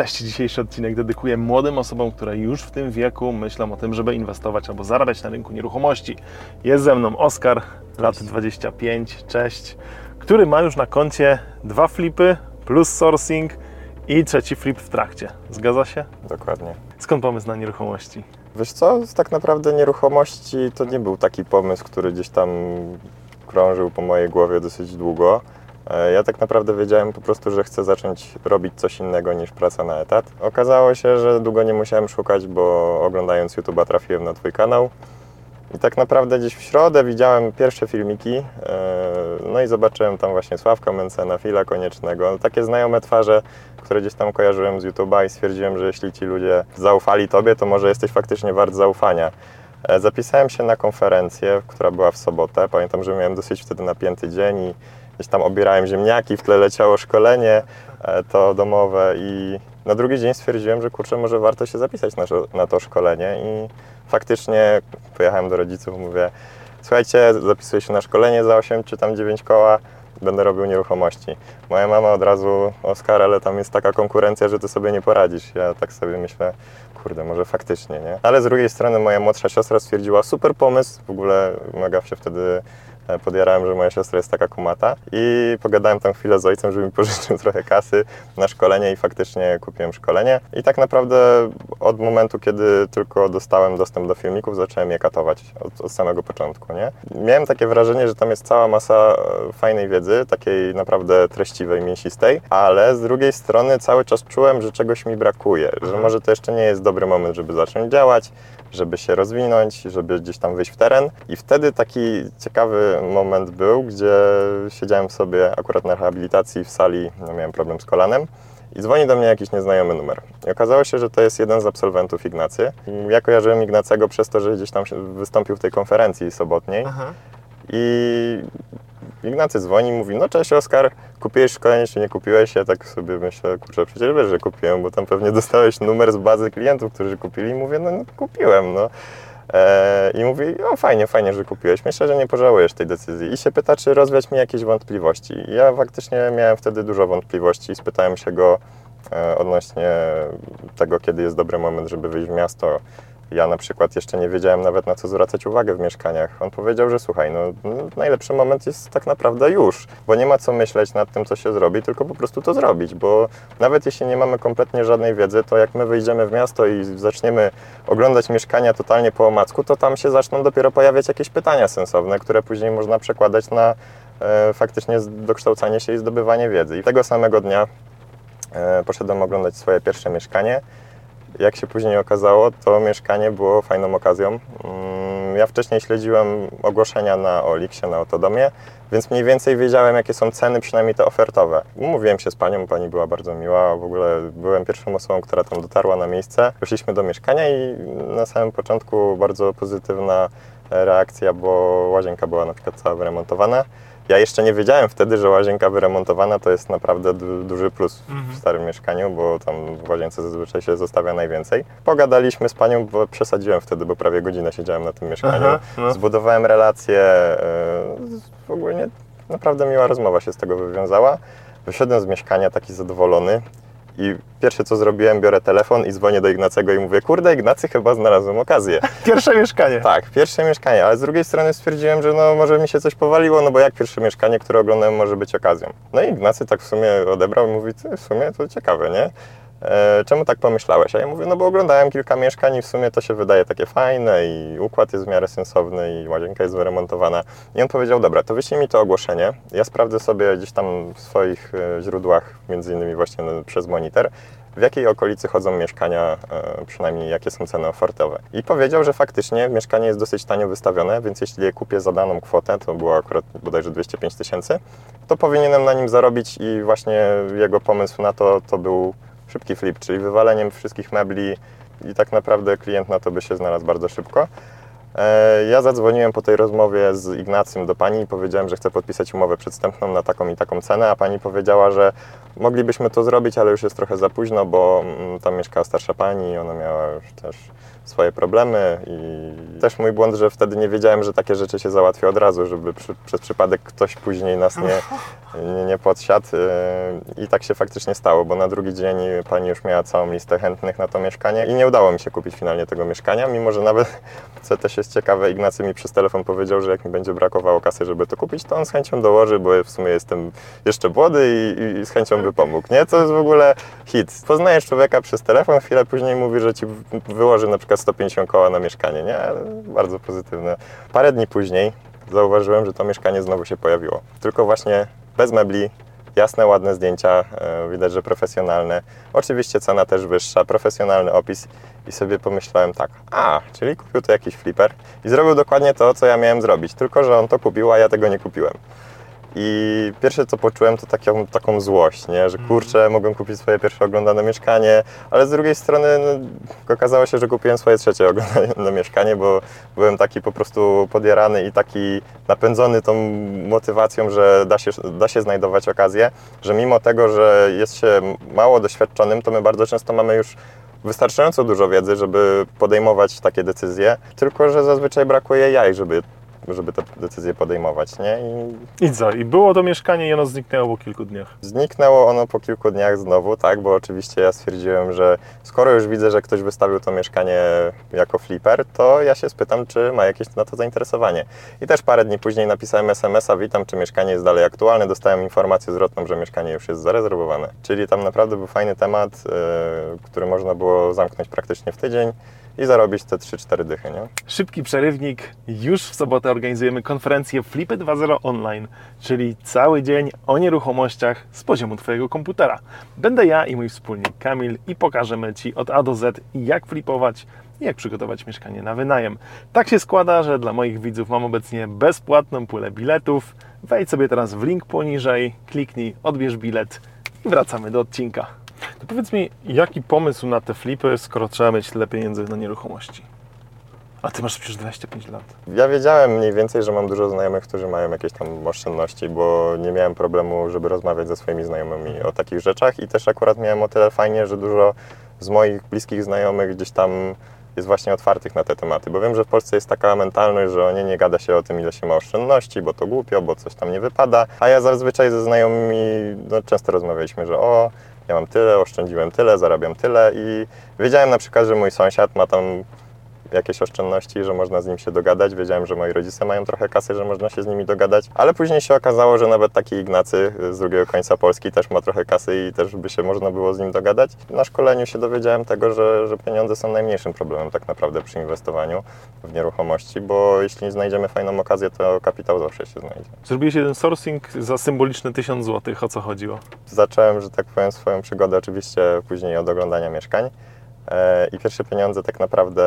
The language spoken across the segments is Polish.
Cześć, dzisiejszy odcinek dedykuję młodym osobom, które już w tym wieku myślą o tym, żeby inwestować albo zarabiać na rynku nieruchomości. Jest ze mną Oskar, lat 25, cześć, który ma już na koncie dwa flipy plus sourcing i trzeci flip w trakcie. Zgadza się? Dokładnie. Skąd pomysł na nieruchomości? Wiesz co, tak naprawdę nieruchomości to nie był taki pomysł, który gdzieś tam krążył po mojej głowie dosyć długo. E, Ja tak naprawdę wiedziałem po prostu, że chcę zacząć robić coś innego niż praca na etat. Okazało się, że długo nie musiałem szukać, bo oglądając YouTube'a trafiłem na Twój kanał. I tak naprawdę gdzieś w środę widziałem pierwsze filmiki, e, no i zobaczyłem tam właśnie Sławka Mencena, Fila Koniecznego, takie znajome twarze, które gdzieś tam kojarzyłem z YouTube'a i stwierdziłem, że jeśli ci ludzie zaufali Tobie, to może jesteś faktycznie wart zaufania. E, Zapisałem się na konferencję, która była w sobotę. Pamiętam, że miałem dosyć wtedy napięty dzień i gdzieś tam obierałem ziemniaki, w tle leciało szkolenie e, to domowe i na drugi dzień stwierdziłem, że kurczę, może warto się zapisać na, na to szkolenie i faktycznie pojechałem do rodziców, mówię, słuchajcie, zapisuję się na szkolenie za 8 czy tam 9 koła, będę robił nieruchomości. Moja mama od razu, Oskar, ale tam jest taka konkurencja, że ty sobie nie poradzisz. Ja tak sobie myślę, kurde, może faktycznie, nie? Ale z drugiej strony moja młodsza siostra stwierdziła, super pomysł, w ogóle mega się wtedy podjarałem, że moja siostra jest taka kumata i pogadałem tam chwilę z ojcem, żeby mi pożyczył trochę kasy na szkolenie i faktycznie kupiłem szkolenie. I tak naprawdę od momentu, kiedy tylko dostałem dostęp do filmików, zacząłem je katować od, od samego początku, nie? Miałem takie wrażenie, że tam jest cała masa e, fajnej wiedzy, takiej naprawdę treściwej, mięsistej, ale z drugiej strony cały czas czułem, że czegoś mi brakuje, że może to jeszcze nie jest dobry moment, żeby zacząć działać, żeby się rozwinąć, żeby gdzieś tam wyjść w teren. I wtedy taki ciekawy moment był, gdzie siedziałem sobie akurat na rehabilitacji w sali, no miałem problem z kolanem. I dzwoni do mnie jakiś nieznajomy numer. I okazało się, że to jest jeden z absolwentów Ignacy. Ja kojarzyłem Ignacego przez to, że gdzieś tam wystąpił w tej konferencji sobotniej. I Ignacy dzwoni i mówi, no cześć Oskar, kupiłeś szkolenie czy nie kupiłeś? Ja tak sobie myślę, kurczę, przecież wiesz, że kupiłem, bo tam pewnie dostałeś numer z bazy klientów, którzy kupili. I mówię, no, no kupiłem, no. E, I mówi, o fajnie, fajnie, że kupiłeś. Myślę, że nie pożałujesz tej decyzji. I się pyta, czy rozwiać mi jakieś wątpliwości. Ja faktycznie miałem wtedy dużo wątpliwości. Spytałem się go e, odnośnie tego, kiedy jest dobry moment, żeby wyjść w miasto. Ja na przykład jeszcze nie wiedziałem nawet na co zwracać uwagę w mieszkaniach. On powiedział, że słuchaj, no, no najlepszy moment jest tak naprawdę już, bo nie ma co myśleć nad tym, co się zrobi, tylko po prostu to zrobić, bo nawet jeśli nie mamy kompletnie żadnej wiedzy, to jak my wyjdziemy w miasto i zaczniemy oglądać mieszkania totalnie po omacku, to tam się zaczną dopiero pojawiać jakieś pytania sensowne, które później można przekładać na e, faktycznie dokształcanie się i zdobywanie wiedzy. I tego samego dnia e, poszedłem oglądać swoje pierwsze mieszkanie. Jak się później okazało, to mieszkanie było fajną okazją. Mm, Ja wcześniej śledziłem ogłoszenia na Oliksie, na Autodomie, więc mniej więcej wiedziałem, jakie są ceny, przynajmniej te ofertowe. Umówiłem się z panią, pani była bardzo miła. W ogóle byłem pierwszą osobą, która tam dotarła na miejsce. Weszliśmy do mieszkania i na samym początku bardzo pozytywna reakcja, bo łazienka była na przykład cała wyremontowana. Ja jeszcze nie wiedziałem wtedy, że łazienka wyremontowana to jest naprawdę du- duży plus w starym mieszkaniu, bo tam w łazience zazwyczaj się zostawia najwięcej. Pogadaliśmy z panią, bo przesadziłem wtedy, bo prawie godzinę siedziałem na tym mieszkaniu. Aha, no. Zbudowałem relacje, e, w ogóle naprawdę miła rozmowa się z tego wywiązała. Wyszedłem z mieszkania taki zadowolony i pierwsze co zrobiłem, biorę telefon i dzwonię do Ignacego i mówię, kurde Ignacy, chyba znalazłem okazję. Pierwsze mieszkanie. Tak, pierwsze mieszkanie, ale z drugiej strony stwierdziłem, że no może mi się coś powaliło, no bo jak pierwsze mieszkanie, które oglądałem, może być okazją. No i Ignacy tak w sumie odebrał i mówi, w sumie to ciekawe, nie? E, czemu tak pomyślałeś? A ja mówię, no bo oglądałem kilka mieszkań i w sumie to się wydaje takie fajne i układ jest w miarę sensowny i łazienka jest wyremontowana. I on powiedział, dobra, to wyślij mi to ogłoszenie, ja sprawdzę sobie gdzieś tam w swoich e, źródłach, między innymi właśnie przez monitor, w jakiej okolicy chodzą mieszkania, e, przynajmniej jakie są ceny ofertowe. I powiedział, że faktycznie mieszkanie jest dosyć tanio wystawione, więc jeśli je kupię za daną kwotę, to było akurat bodajże 205 tysięcy, to powinienem na nim zarobić i właśnie jego pomysł na to, to był szybki flip, czyli wywaleniem wszystkich mebli i tak naprawdę klient na to by się znalazł bardzo szybko. E, Ja zadzwoniłem po tej rozmowie z Ignacym do pani i powiedziałem, że chcę podpisać umowę przedstępną na taką i taką cenę, a pani powiedziała, że moglibyśmy to zrobić, ale już jest trochę za późno, bo mm, tam mieszkała starsza pani i ona miała już też swoje problemy i też mój błąd, że wtedy nie wiedziałem, że takie rzeczy się załatwia od razu, żeby przy, przez przypadek ktoś później nas nie, nie, nie podsiadł i tak się faktycznie stało, bo na drugi dzień pani już miała całą listę chętnych na to mieszkanie i nie udało mi się kupić finalnie tego mieszkania, mimo że nawet, co też jest ciekawe, Ignacy mi przez telefon powiedział, że jak mi będzie brakowało kasy, żeby to kupić, to on z chęcią dołoży, bo w sumie jestem jeszcze młody i, i, z chęcią by pomógł, nie? To jest w ogóle hit. Poznajesz człowieka przez telefon, chwilę później mówi, że ci wyłoży na przykład 150 koła na mieszkanie, nie? Bardzo pozytywne. Parę dni później zauważyłem, że to mieszkanie znowu się pojawiło. Tylko właśnie bez mebli, jasne, ładne zdjęcia, e, widać, że profesjonalne. Oczywiście cena też wyższa, profesjonalny opis i sobie pomyślałem tak, a, czyli kupił to jakiś flipper i zrobił dokładnie to, co ja miałem zrobić, tylko że on to kupił, a ja tego nie kupiłem. I pierwsze co poczułem to taką, taką złość, nie? że kurczę, mogłem kupić swoje pierwsze oglądane mieszkanie, ale z drugiej strony no, okazało się, że kupiłem swoje trzecie oglądane mieszkanie, bo byłem taki po prostu podjarany i taki napędzony tą motywacją, że da się, da się znajdować okazję, że mimo tego, że jest się mało doświadczonym, to my bardzo często mamy już wystarczająco dużo wiedzy, żeby podejmować takie decyzje, tylko że zazwyczaj brakuje jaj, żeby, żeby te decyzje podejmować, nie? I I co? I było to mieszkanie i ono zniknęło po kilku dniach. Zniknęło ono po kilku dniach znowu, tak, bo oczywiście ja stwierdziłem, że skoro już widzę, że ktoś wystawił to mieszkanie jako flipper, to ja się spytam, czy ma jakieś na to zainteresowanie. I też parę dni później napisałem SMS-a, witam, czy mieszkanie jest dalej aktualne, dostałem informację zwrotną, że mieszkanie już jest zarezerwowane. Czyli tam naprawdę był fajny temat, yy, który można było zamknąć praktycznie w tydzień i zarobić te 3-4 dychy, nie? Szybki przerywnik. Już w sobotę organizujemy konferencję Flipy 2.0 online, czyli cały dzień o nieruchomościach z poziomu Twojego komputera. Będę ja i mój wspólnik Kamil i pokażemy Ci od A do Z, jak flipować i jak przygotować mieszkanie na wynajem. Tak się składa, że dla moich widzów mam obecnie bezpłatną pulę biletów. Wejdź sobie teraz w link poniżej, kliknij, odbierz bilet i wracamy do odcinka. To powiedz mi, jaki pomysł na te flipy, skoro trzeba mieć tyle pieniędzy na nieruchomości? A ty masz przecież 25 lat. Ja wiedziałem mniej więcej, że mam dużo znajomych, którzy mają jakieś tam oszczędności, bo nie miałem problemu, żeby rozmawiać ze swoimi znajomymi o takich rzeczach i też akurat miałem o tyle fajnie, że dużo z moich bliskich znajomych gdzieś tam jest właśnie otwartych na te tematy, bo wiem, że w Polsce jest taka mentalność, że o nie, nie gada się o tym, ile się ma oszczędności, bo to głupio, bo coś tam nie wypada, a ja zazwyczaj ze znajomymi no, często rozmawialiśmy, że o, ja mam tyle, oszczędziłem tyle, zarabiam tyle i wiedziałem na przykład, że mój sąsiad ma tam jakieś oszczędności, że można z nim się dogadać. Wiedziałem, że moi rodzice mają trochę kasy, że można się z nimi dogadać, ale później się okazało, że nawet taki Ignacy z drugiego końca Polski też ma trochę kasy i też by się można było z nim dogadać. Na szkoleniu się dowiedziałem tego, że, że pieniądze są najmniejszym problemem tak naprawdę przy inwestowaniu w nieruchomości, bo jeśli znajdziemy fajną okazję, to kapitał zawsze się znajdzie. Zrobiłeś jeden sourcing za symboliczne 1000 zł. O co chodziło? Zacząłem, że tak powiem, swoją przygodę oczywiście później od oglądania mieszkań. E, I pierwsze pieniądze tak naprawdę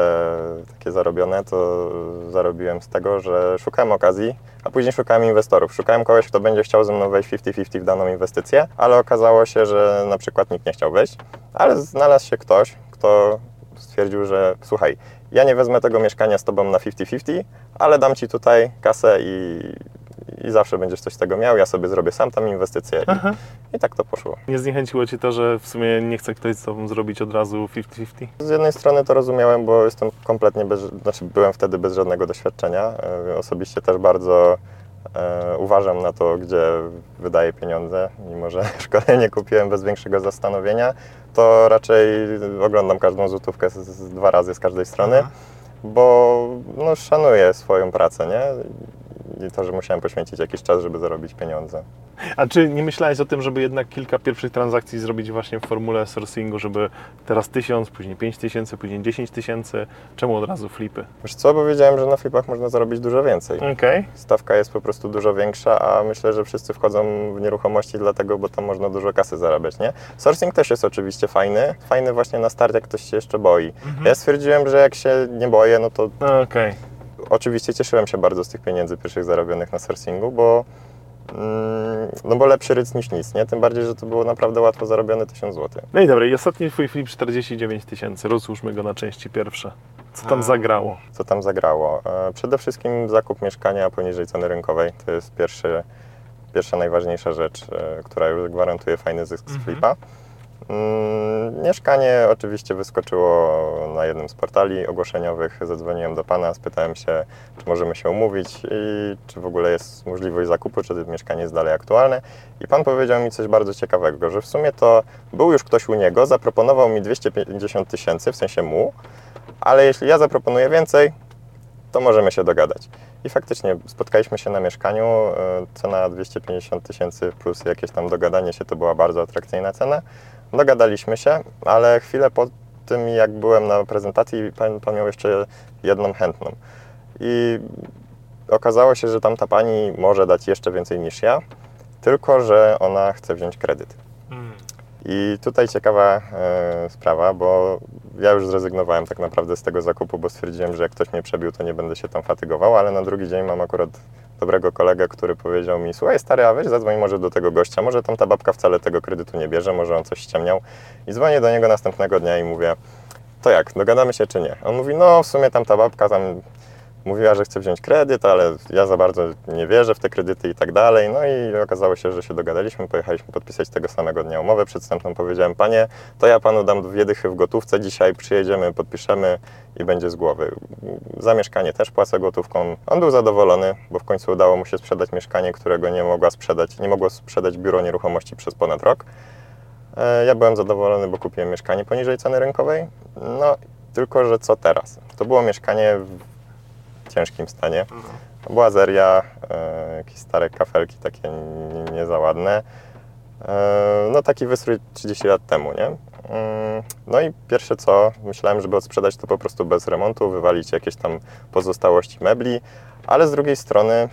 takie zarobione to zarobiłem z tego, że szukałem okazji, a później szukałem inwestorów. Szukałem kogoś, kto będzie chciał ze mną wejść 50-50 w daną inwestycję, ale okazało się, że na przykład nikt nie chciał wejść, ale znalazł się ktoś, kto stwierdził, że słuchaj, ja nie wezmę tego mieszkania z tobą na 50-50, ale dam ci tutaj kasę i, i zawsze będziesz coś z tego miał, ja sobie zrobię sam tam inwestycję Aha. i, i tak to poszło. Nie zniechęciło Cię to, że w sumie nie chce ktoś z Tobą zrobić od razu 50-50? Z jednej strony to rozumiałem, bo jestem kompletnie bez, znaczy byłem wtedy bez żadnego doświadczenia. E, Osobiście też bardzo e, uważam na to, gdzie wydaję pieniądze, mimo że szkolenie kupiłem bez większego zastanowienia, to raczej oglądam każdą złotówkę z, z dwa razy z każdej strony, Aha. bo no, szanuję swoją pracę, nie? I to, że musiałem poświęcić jakiś czas, żeby zarobić pieniądze. A czy nie myślałeś o tym, żeby jednak kilka pierwszych transakcji zrobić właśnie w formule sourcingu, żeby teraz 1000, później 5000, później 10 tysięcy? Czemu od razu flipy? Wiesz co, bo wiedziałem, że na flipach można zarobić dużo więcej. Okej. stawka jest po prostu dużo większa, a myślę, że wszyscy wchodzą w nieruchomości dlatego, bo tam można dużo kasy zarabiać, nie? Sourcing też jest oczywiście fajny, fajny właśnie na start, jak ktoś się jeszcze boi. Ja stwierdziłem, że jak się nie boję, no to Okej. Oczywiście cieszyłem się bardzo z tych pieniędzy pierwszych zarobionych na sourcingu, bo mm, no bo lepszy ryc niż nic, nie? Tym bardziej, że to było naprawdę łatwo zarobione 1000 zł. No i dobra, i ostatni Twój flip 49 tysięcy. Rozłóżmy go na części pierwsze. Co tam zagrało? co tam zagrało. E, Przede wszystkim zakup mieszkania poniżej ceny rynkowej. To jest pierwszy, pierwsza najważniejsza rzecz, e, która już gwarantuje fajny zysk z Mhm. flipa. Mieszkanie oczywiście wyskoczyło na jednym z portali ogłoszeniowych. Zadzwoniłem do pana, spytałem się, czy możemy się umówić i czy w ogóle jest możliwość zakupu, czy to mieszkanie jest dalej aktualne. I pan powiedział mi coś bardzo ciekawego, że w sumie to był już ktoś u niego, zaproponował mi 250 tysięcy, w sensie mu, ale jeśli ja zaproponuję więcej, to możemy się dogadać. I faktycznie spotkaliśmy się na mieszkaniu, e, cena 250 tysięcy plus jakieś tam dogadanie się, to była bardzo atrakcyjna cena. Dogadaliśmy się, ale chwilę po tym, jak byłem na prezentacji, pan, pan miał jeszcze jedną chętną. I okazało się, że tamta pani może dać jeszcze więcej niż ja, tylko że ona chce wziąć kredyt. I tutaj ciekawa e, sprawa, bo ja już zrezygnowałem tak naprawdę z tego zakupu, bo stwierdziłem, że jak ktoś mnie przebił, to nie będę się tam fatygował, ale na drugi dzień mam akurat dobrego kolegę, który powiedział mi, słuchaj stary, a weź zadzwoń może do tego gościa, może tam ta babka wcale tego kredytu nie bierze, może on coś ściemniał. I dzwonię do niego następnego dnia i mówię, to jak, dogadamy się czy nie? On mówi, no w sumie tam ta babka tam mówiła, że chce wziąć kredyt, ale ja za bardzo nie wierzę w te kredyty i tak dalej. No i okazało się, że się dogadaliśmy, pojechaliśmy podpisać tego samego dnia umowę przedstępną. Powiedziałem, panie, to ja panu dam dwie dychy w gotówce, dzisiaj przyjedziemy, podpiszemy i będzie z głowy. Za mieszkanie też płacę gotówką. On był zadowolony, bo w końcu udało mu się sprzedać mieszkanie, którego nie mogła sprzedać, nie mogło sprzedać biuro nieruchomości przez ponad rok. E, Ja byłem zadowolony, bo kupiłem mieszkanie poniżej ceny rynkowej. No, tylko że co teraz? To było mieszkanie ciężkim stanie. To była zeria, e, jakieś stare kafelki takie nie, za ładne. E, no taki wystrój 30 lat temu, nie? Mm, No i pierwsze co, myślałem, żeby odsprzedać to po prostu bez remontu, wywalić jakieś tam pozostałości mebli, ale z drugiej strony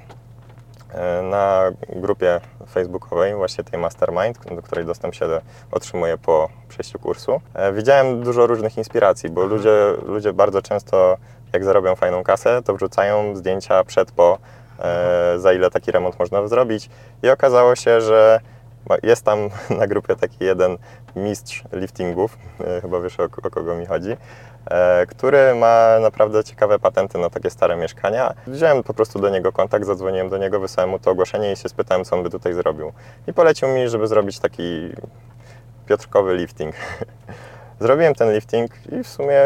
e, na grupie facebookowej, właśnie tej Mastermind, do której dostęp się otrzymuję po przejściu kursu, widziałem dużo różnych inspiracji, bo ludzie, ludzie bardzo często, jak zarobią fajną kasę, to wrzucają zdjęcia przed, po, e, za ile taki remont można zrobić. I okazało się, że ma- jest tam na grupie taki jeden mistrz liftingów, e, chyba wiesz o, o kogo mi chodzi, e, który ma naprawdę ciekawe patenty na takie stare mieszkania. Wziąłem po prostu do niego kontakt, zadzwoniłem do niego, wysłałem mu to ogłoszenie i się spytałem, co on by tutaj zrobił. I polecił mi, żeby zrobić taki piotrkowy lifting. Zrobiłem ten lifting i w sumie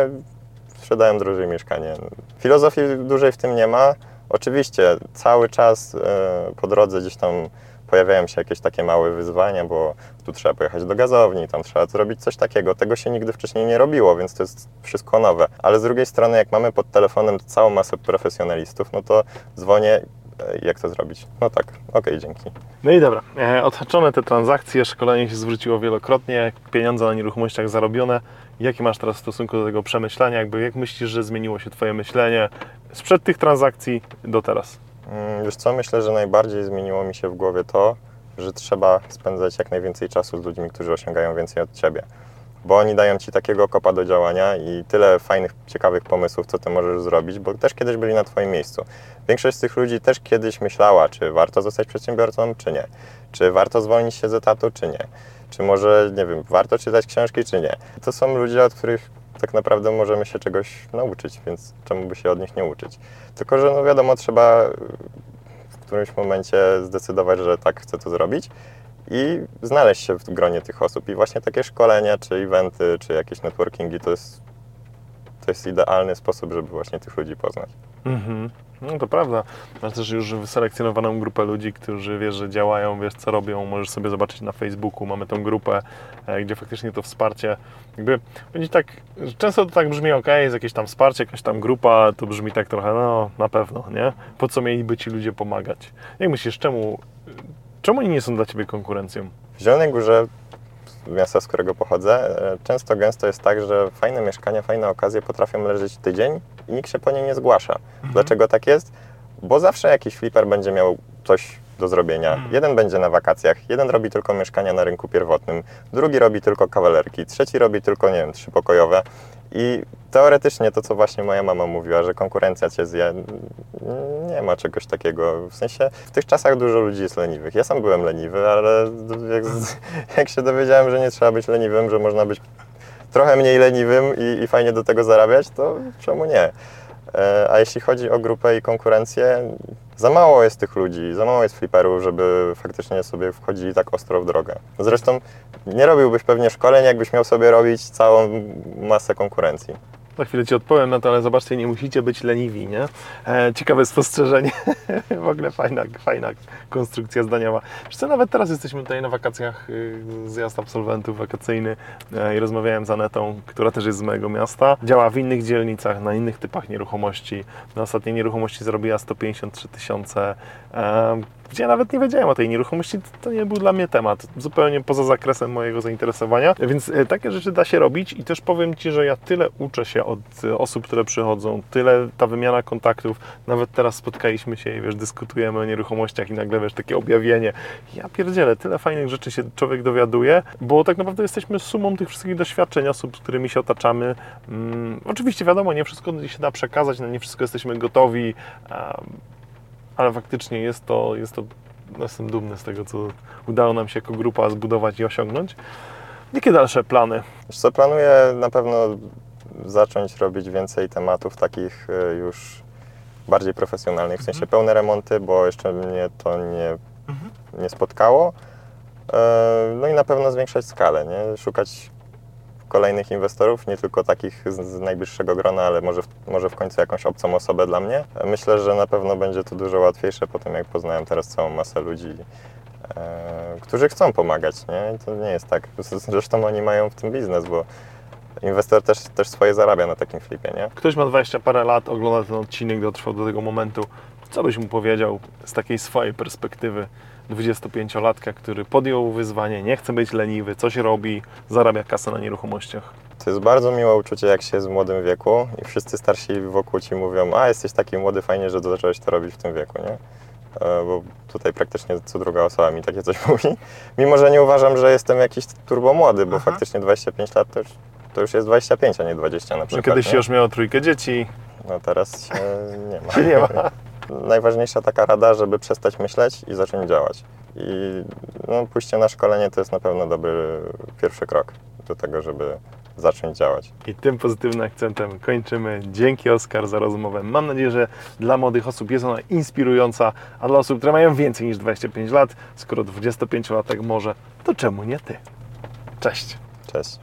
sprzedałem drożej mieszkanie. Filozofii dużej w tym nie ma. Oczywiście cały czas e, po drodze gdzieś tam pojawiają się jakieś takie małe wyzwania, bo tu trzeba pojechać do gazowni, tam trzeba zrobić coś takiego. Tego się nigdy wcześniej nie robiło, więc to jest wszystko nowe. Ale z drugiej strony, jak mamy pod telefonem całą masę profesjonalistów, no to dzwonię, jak to zrobić? No tak, okej, dzięki. No i dobra, e, odhaczone te transakcje, szkolenie się zwróciło wielokrotnie, pieniądze na nieruchomościach zarobione. Jaki masz teraz w stosunku do tego przemyślenia? Jakby jak myślisz, że zmieniło się Twoje myślenie sprzed tych transakcji do teraz? Mm, Wiesz co, myślę, że najbardziej zmieniło mi się w głowie to, że trzeba spędzać jak najwięcej czasu z ludźmi, którzy osiągają więcej od Ciebie. Bo oni dają Ci takiego kopa do działania i tyle fajnych, ciekawych pomysłów, co Ty możesz zrobić, bo też kiedyś byli na Twoim miejscu. Większość z tych ludzi też kiedyś myślała, czy warto zostać przedsiębiorcą, czy nie. Czy warto zwolnić się z etatu, czy nie. Czy może, nie wiem, warto czytać książki, czy nie. To są ludzie, od których tak naprawdę możemy się czegoś nauczyć, więc czemu by się od nich nie uczyć? Tylko, że no wiadomo, trzeba w którymś momencie zdecydować, że tak chcę to zrobić i znaleźć się w gronie tych osób. I właśnie takie szkolenia, czy eventy, czy jakieś networkingi to jest, to jest idealny sposób, żeby właśnie tych ludzi poznać. Mhm. No to prawda. Masz też już wyselekcjonowaną grupę ludzi, którzy wiesz, że działają, wiesz co robią. Możesz sobie zobaczyć na Facebooku. Mamy tą grupę, e, gdzie faktycznie to wsparcie jakby będzie tak, często to tak brzmi, ok, jest jakieś tam wsparcie, jakaś tam grupa, to brzmi tak trochę, no na pewno, nie? Po co mieliby ci ludzie pomagać? Jak myślisz, czemu, czemu oni nie są dla ciebie konkurencją? W Zielonej Górze, miasta, z którego pochodzę, e, często gęsto jest tak, że fajne mieszkania, fajne okazje potrafią leżeć tydzień i nikt się po nie nie zgłasza. Dlaczego tak jest? Bo zawsze jakiś flipper będzie miał coś do zrobienia. Jeden będzie na wakacjach, jeden robi tylko mieszkania na rynku pierwotnym, drugi robi tylko kawalerki, trzeci robi tylko, nie wiem, trzypokojowe. I teoretycznie to, co właśnie moja mama mówiła, że konkurencja cię zje, nie ma czegoś takiego. W sensie w tych czasach dużo ludzi jest leniwych. Ja sam byłem leniwy, ale jak, jak się dowiedziałem, że nie trzeba być leniwym, że można być trochę mniej leniwym i, i fajnie do tego zarabiać, to czemu nie? E, A jeśli chodzi o grupę i konkurencję, za mało jest tych ludzi, za mało jest fliperów, żeby faktycznie sobie wchodzili tak ostro w drogę. Zresztą nie robiłbyś pewnie szkoleń, jakbyś miał sobie robić całą masę konkurencji. Za chwilę Ci odpowiem na to, ale zobaczcie, nie musicie być leniwi, nie? E, ciekawe spostrzeżenie. w ogóle fajna, fajna konstrukcja zdaniowa. Co, nawet teraz jesteśmy tutaj na wakacjach, y, zjazd absolwentów wakacyjny e, i rozmawiałem z Anetą, która też jest z mojego miasta. Działa w innych dzielnicach, na innych typach nieruchomości. Na ostatniej nieruchomości zarobiła 153 tysiące. Gdzie nawet nie wiedziałem o tej nieruchomości, to nie był dla mnie temat, zupełnie poza zakresem mojego zainteresowania, więc e, takie rzeczy da się robić i też powiem Ci, że ja tyle uczę się od e, osób, które przychodzą, tyle ta wymiana kontaktów, nawet teraz spotkaliśmy się i wiesz, dyskutujemy o nieruchomościach i nagle wiesz, takie objawienie, ja pierdzielę, tyle fajnych rzeczy się człowiek dowiaduje, bo tak naprawdę jesteśmy sumą tych wszystkich doświadczeń osób, z którymi się otaczamy. Mm, oczywiście wiadomo, nie wszystko się da przekazać, na nie wszystko jesteśmy gotowi, ale faktycznie jest to, jest to, jestem dumny z tego, co udało nam się jako grupa zbudować i osiągnąć. Jakie dalsze plany? Wiesz co, planuję na pewno zacząć robić więcej tematów takich e, już bardziej profesjonalnych, w sensie pełne remonty, bo jeszcze mnie to nie, nie spotkało. E, No i na pewno zwiększać skalę, nie? szukać kolejnych inwestorów, nie tylko takich z, z najbliższego grona, ale może w, może w końcu jakąś obcą osobę dla mnie. Myślę, że na pewno będzie to dużo łatwiejsze po tym, jak poznałem teraz całą masę ludzi, e, którzy chcą pomagać. Nie? To nie jest tak. Zresztą oni mają w tym biznes, bo inwestor też, też swoje zarabia na takim flipie, nie? Ktoś ma 20 parę lat, ogląda ten odcinek, dotrwał do tego momentu. Co byś mu powiedział z takiej swojej perspektywy 25-latka, który podjął wyzwanie, nie chce być leniwy, coś robi, zarabia kasę na nieruchomościach? To jest bardzo miłe uczucie, jak się jest w młodym wieku i wszyscy starsi wokół ci mówią, a jesteś taki młody, fajnie, że zacząłeś to robić w tym wieku, nie? E, Bo tutaj praktycznie co druga osoba mi takie coś mówi. Mimo, że nie uważam, że jestem jakiś turbo młody, bo Aha. faktycznie 25 lat to już, to już jest 25, a nie 20 na No, przykład. kiedyś nie? już miało trójkę dzieci, No teraz się nie ma. nie ma. Najważniejsza taka rada, żeby przestać myśleć i zacząć działać. I no, pójście na szkolenie to jest na pewno dobry pierwszy krok do tego, żeby zacząć działać. I tym pozytywnym akcentem kończymy. Dzięki Oskar za rozmowę. Mam nadzieję, że dla młodych osób jest ona inspirująca, a dla osób, które mają więcej niż 25 lat, skoro 25-latek może, to czemu nie ty? Cześć! Cześć.